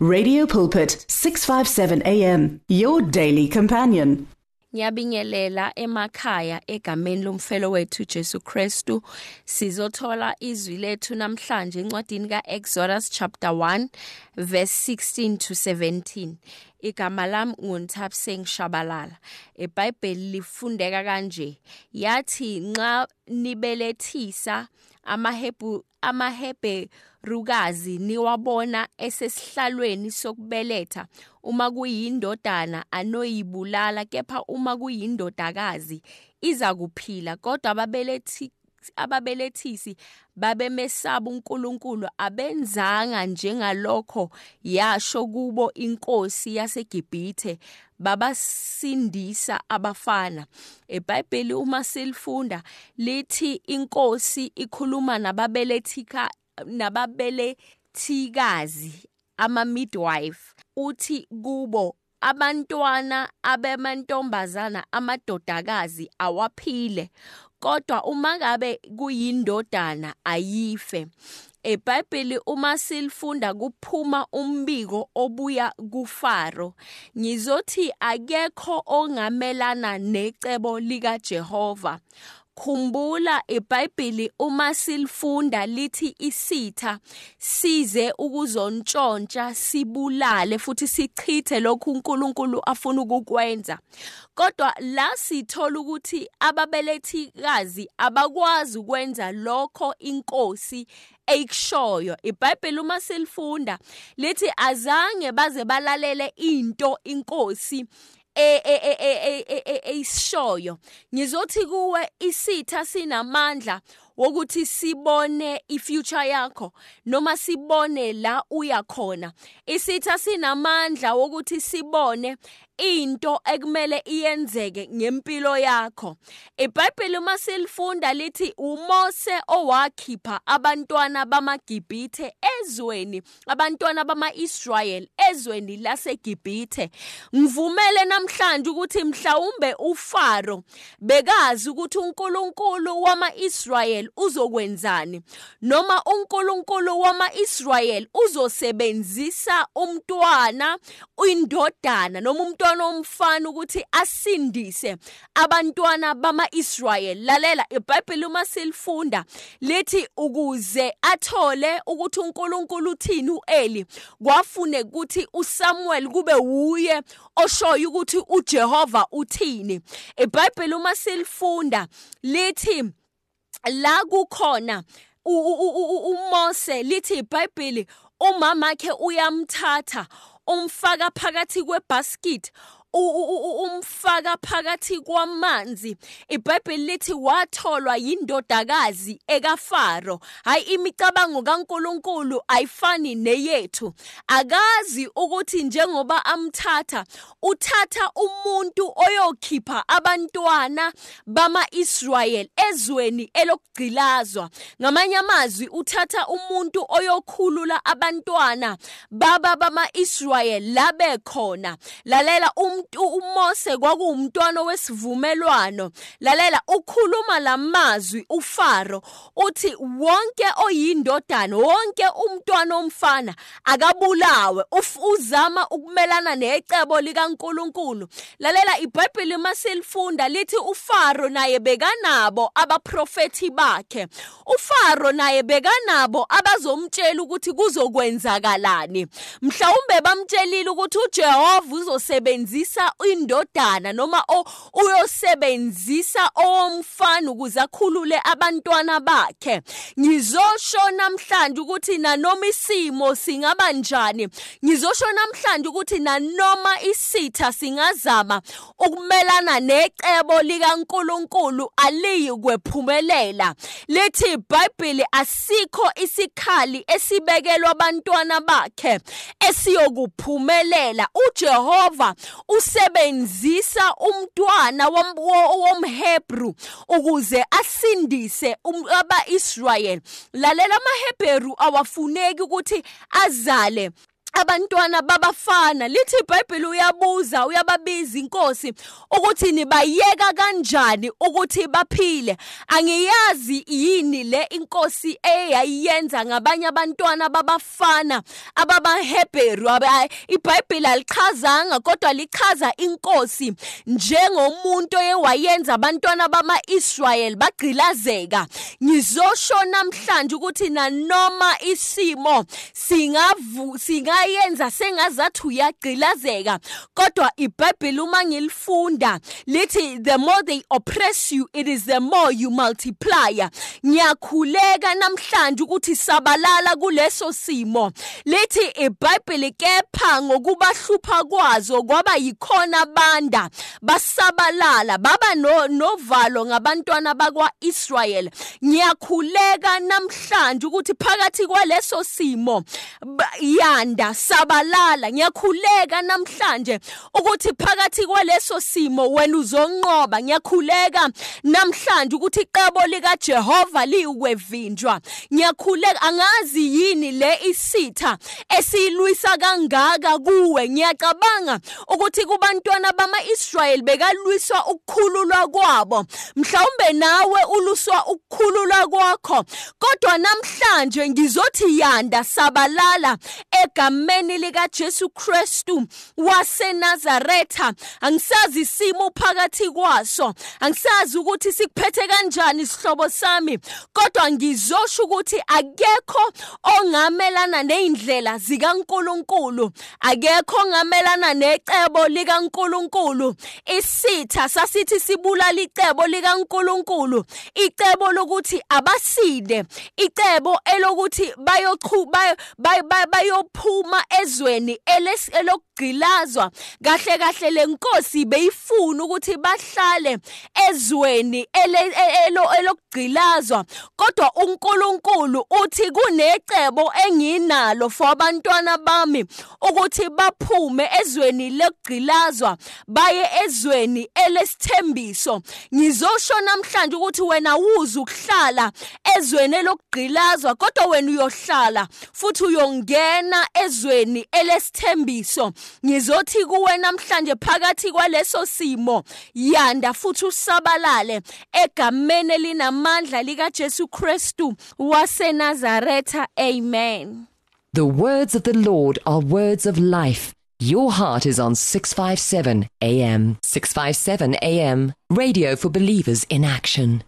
Radio Pulpit 657 AM your daily companion. Ngiyabingelela emakhaya egameni lomfelo wethu Jesu Kristu sizothola izwi lethu namhlanje encwadini kaExodus chapter 1 verse 16 to 17 igama lami nguNthapseng Shabalala. eBhayibheli lifundeka kanje yathi nxa nibelethisa amahebhu amahebherukazi niwabona esesihlalweni sokubeletha uma kuyindodana anoyibulala kepha uma kuyindodakazi iza kuphila kodwa ababelethi ababelethisi babemesaba uNkulunkulu abenzanga njengalokho yasho kubo inkosi yaseGibhithe babasindisa abafana. eBhayibheli uma silifunda lithi inkosi ikhuluma nababelethika nababelethikazi ama midwife uthi kubo abantwana abemantombazana amadodakazi awaphile. Kodwa uma ngabe kuyindodana ayife. eBhayibheli uma silifunda kuphuma umbiko obuya kuFaro. Ngizothi akekho ongamelana necebo lika Jehova khumbula iBhayibheli uma silifunda lithi isitha size ukuzontshontsha sibulale futhi sichithe lokhu uNkulunkulu afuna ukukwenza. Kodwa la sithola ukuthi ababelethikazi abakwazi ukwenza lokho inkosi eyikushoyo iBhayibheli uma silifunda lithi azange baze balalele into inkosi eyishoyo ngizothi kuwe isitha sinamandla wokuthi sibone ifuture yakho noma sibone la uya khona. Isitha sinamandla wokuthi sibone into ekumele iyenzeke ngempilo yakho. iBhayibheli uma silifunda lithi uMose owakhipha abantwana bamaGibhithe ezweni abantwana bamaIsrael ezweni laseGibhithe. Ngivumele namhlanje ukuthi mhlawumbe uFaro bekazi ukuthi uNkulunkulu wamaIsrael uzokwenzani noma uNkulunkulu wamaIsrael uzosebenzisa umntwana indodana noma umntwana umntwana omfana ukuthi asindise abantwana bamaIsrael lalela iBhayibheli uma silifunda lithi ukuze athole ukuthi uNkulunkulu uthini uEli kwafune ukuthi uSamuel kube wuye oshoyo ukuthi uJehova uthini iBhayibheli uma silifunda lithi la kukhona uMose lithi iBhayibheli umama wakhe uyamthatha umfaka phakathi kwebasket umfaka phakathi kwamanzi. iBhayibheli lithi watholwa yindodakazi ekaFaro. Hayi imicabango kaNkuluNkulu ayifani neyethu. Akazi ukuthi njengoba amthatha uthatha umuntu oyokhipha abantwana bamaIsrael ezweni elokugcilazwa. Ngamanye amazwi uthatha umuntu oyokhulula abantwana baba bamaIsrael labe khona lalela um umuntu uMose kwakuwumntwana wesivumelwano. Lalela ukhuluma lamazwi uFaro uthi wonke oyindodana wonke umntwana omfana akabulawe uzama ukumelana necebo likaNkuluNkulu. Lalela iBhayibheli masilifunda lithi uFaro naye bekanabo abaprofeti bakhe. uFaro naye bekanabo abazomtshela ukuthi kuzokwenzakalani. Mhlawumbe bamtshelile ukuthi uJehova uzosebenzisa usebenzisa indodana noma uyosebenzisa owomfana ukuze akhulule abantwana bakhe. Ngizosho namhlanje ukuthi nanoma isimo singaba njani. Ngizosho namhlanje ukuthi nanoma isitha singazama ukumelana necebo likaNkuluNkulu aliyi kwephumelela lithi iBhayibheli asikho isikhali esibekelwa abantwana bakhe esiyokuphumelela. uJehova usebenzisa umntwana womHebru ukuze asindise um, abaIsrael lalela amaHebheru awafuneki ukuthi azale. Abantwana babafana lithi iBhayibheli uyabuza uyababiza inkosi ukuthi nibayeka kanjani ukuthi baphile? Angiyazi yini le inkosi eyayiyenza ngabanye abantwana babafana ababaHebheru iBhayibheli alichazanga kodwa lichaza inkosi. Njengomuntu oyewayenza abantwana bamaIsrael bagqilazeka ngizosho namhlanje ukuthi nanoma isimo singavu singa uyayenza sengazathi uyagqilazeka. Kodwa iBhayibheli uma ngilifunda lithi the more they oppress you it is the more you multiply. Ngiyakhuleka namhlanje ukuthi sabalala kuleso simo. Lithi iBhayibheli kepha ngokubahlupha kwazo kwaba yikhona banda. Basabalala baba novalo ngabantwana bakwaIsrael ngiyakhuleka namhlanje ukuthi phakathi kwaleso simo yanda sabalala ngiyakhuleka namhlanje ukuthi phakathi kwaleso simo wena uzonqoba ngiyakhuleka namhlanje ukuthi iqebo lika Jehova liwekwevinjwa ngiyakhuleka angazi yini le isitha esilwisa kangaka kuwe. Ngiyacabanga ukuthi kubantwana bamaIsrael bekalwiswa ukukhululwa kwabo. Mhlawumbe nawe uluswa ukukhululwa kwakho. Kodwa namhlanje ngizothi yanda sabalala egameni egameni lika Jesu Kristu. waseNazaretha. Angisazi isimo phakathi kwaso. Angisazi ukuthi sikuphethe kanjani isihlobo sami kodwa ngizosho ukuthi akekho ongamelana neindlela zikaNkuluNkulu. Akekho ongamelana necebo likaNkuluNkulu. Isitha sasithi sibulala icebo likaNkuluNkulu. Icebo lokuthi abaside. Icebo elokuthi bayoqhuba bayophuma uma ezweni elokugqilazwa kahle kahle lenkosi beyifuna ukuthi bahlale ezweni elokugqilazwa. Kodwa uNkulunkulu uthi kunecebo enginalo for abantwana bami ukuthi baphume ezweni lokugqilazwa baye ezweni elesithembiso. Ngizosho namhlanje ukuthi wena wuza ukuhlala ezweni elokugqilazwa kodwa wena uyohlala futhi uyongena ezweni elesithembiso. Ngizothi kuwe namhlanje phakathi kwaleso simo. Yanda futhi usabalale. Egameni elinamandla lika Jesu Kristu waseNazaretha. Amen. The words of the Lord are words of life. Your heart is on 657 AM 657 AM radio for believers in action